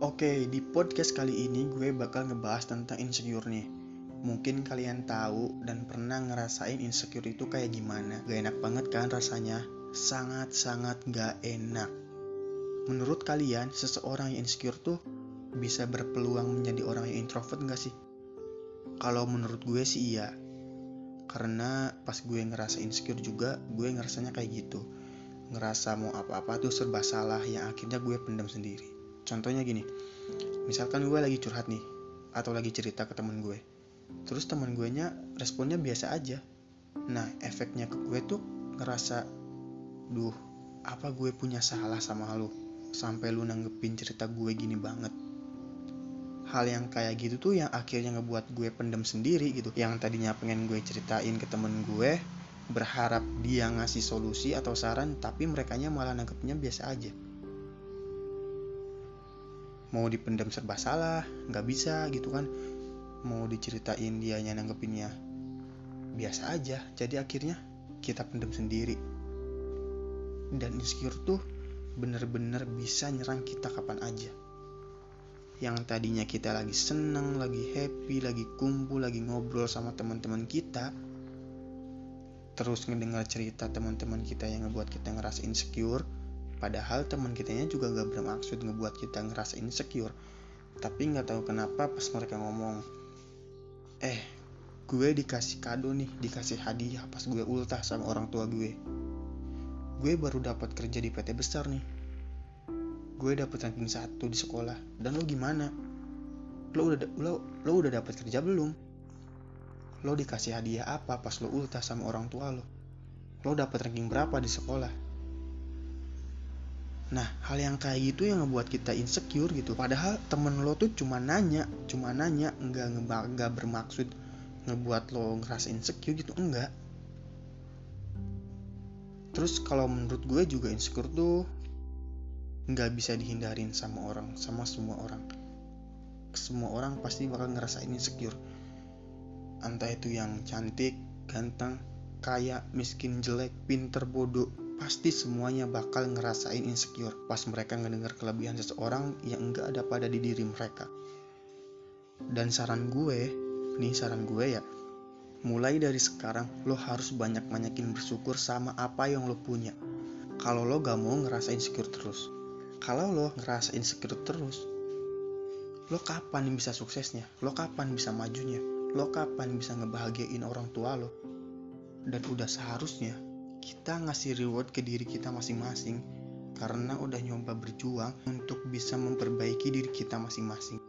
Oke, di podcast kali ini gue bakal ngebahas tentang insecure nih. Mungkin kalian tahu dan pernah ngerasain insecure itu kayak gimana. Gak enak banget kan rasanya? Sangat-sangat gak enak. Menurut kalian, seseorang yang insecure tuh bisa berpeluang menjadi orang yang introvert gak sih? Kalau menurut gue sih iya. Karena pas gue ngerasa insecure juga, gue ngerasanya kayak gitu. Ngerasa mau apa-apa tuh serba salah yang akhirnya gue pendam sendiri. Contohnya gini, misalkan gue lagi curhat nih, atau lagi cerita ke temen gue. Terus temen gue nya responnya biasa aja. Nah, efeknya ke gue tuh ngerasa, duh, apa gue punya salah sama lu? Sampai lu nanggepin cerita gue gini banget hal yang kayak gitu tuh yang akhirnya ngebuat gue pendem sendiri gitu yang tadinya pengen gue ceritain ke temen gue berharap dia ngasih solusi atau saran tapi mereka malah nanggepnya biasa aja mau dipendam serba salah nggak bisa gitu kan. Mau diceritain dia nanggepinnya biasa aja. Jadi akhirnya kita pendem sendiri. Dan insecure tuh bener-bener bisa nyerang kita kapan aja. Yang tadinya kita lagi seneng, lagi happy, lagi kumpul, lagi ngobrol sama teman-teman kita, terus ngedengar cerita teman-teman kita yang ngebuat kita ngerasa insecure, padahal teman kitanya juga gak bermaksud ngebuat kita ngerasa insecure, tapi nggak tahu kenapa pas mereka ngomong, eh gue dikasih kado nih, dikasih hadiah pas gue ultah sama orang tua gue. Gue baru dapat kerja di PT besar nih, gue dapet ranking satu di sekolah. Dan lo gimana? Lo udah lo lo udah dapet kerja belum? Lo dikasih hadiah apa pas lo ultah sama orang tua lo? Lo dapet ranking berapa di sekolah Nah, hal yang kayak gitu yang ngebuat kita insecure gitu. Padahal temen lo tuh cuma nanya, cuma nanya, nggak nggak bermaksud ngebuat lo ngerasa insecure gitu, enggak. Terus kalau menurut gue juga insecure tuh nggak bisa dihindarin sama orang sama semua orang semua orang pasti bakal ngerasain insecure entah itu yang cantik ganteng kaya miskin jelek pinter bodoh pasti semuanya bakal ngerasain insecure pas mereka ngedengar kelebihan seseorang yang enggak ada pada di diri mereka dan saran gue nih saran gue ya mulai dari sekarang lo harus banyak-banyakin bersyukur sama apa yang lo punya kalau lo gak mau ngerasain insecure terus kalau lo ngerasa insecure terus, lo kapan bisa suksesnya? Lo kapan bisa majunya? Lo kapan bisa ngebahagiain orang tua lo? Dan udah seharusnya kita ngasih reward ke diri kita masing-masing karena udah nyoba berjuang untuk bisa memperbaiki diri kita masing-masing.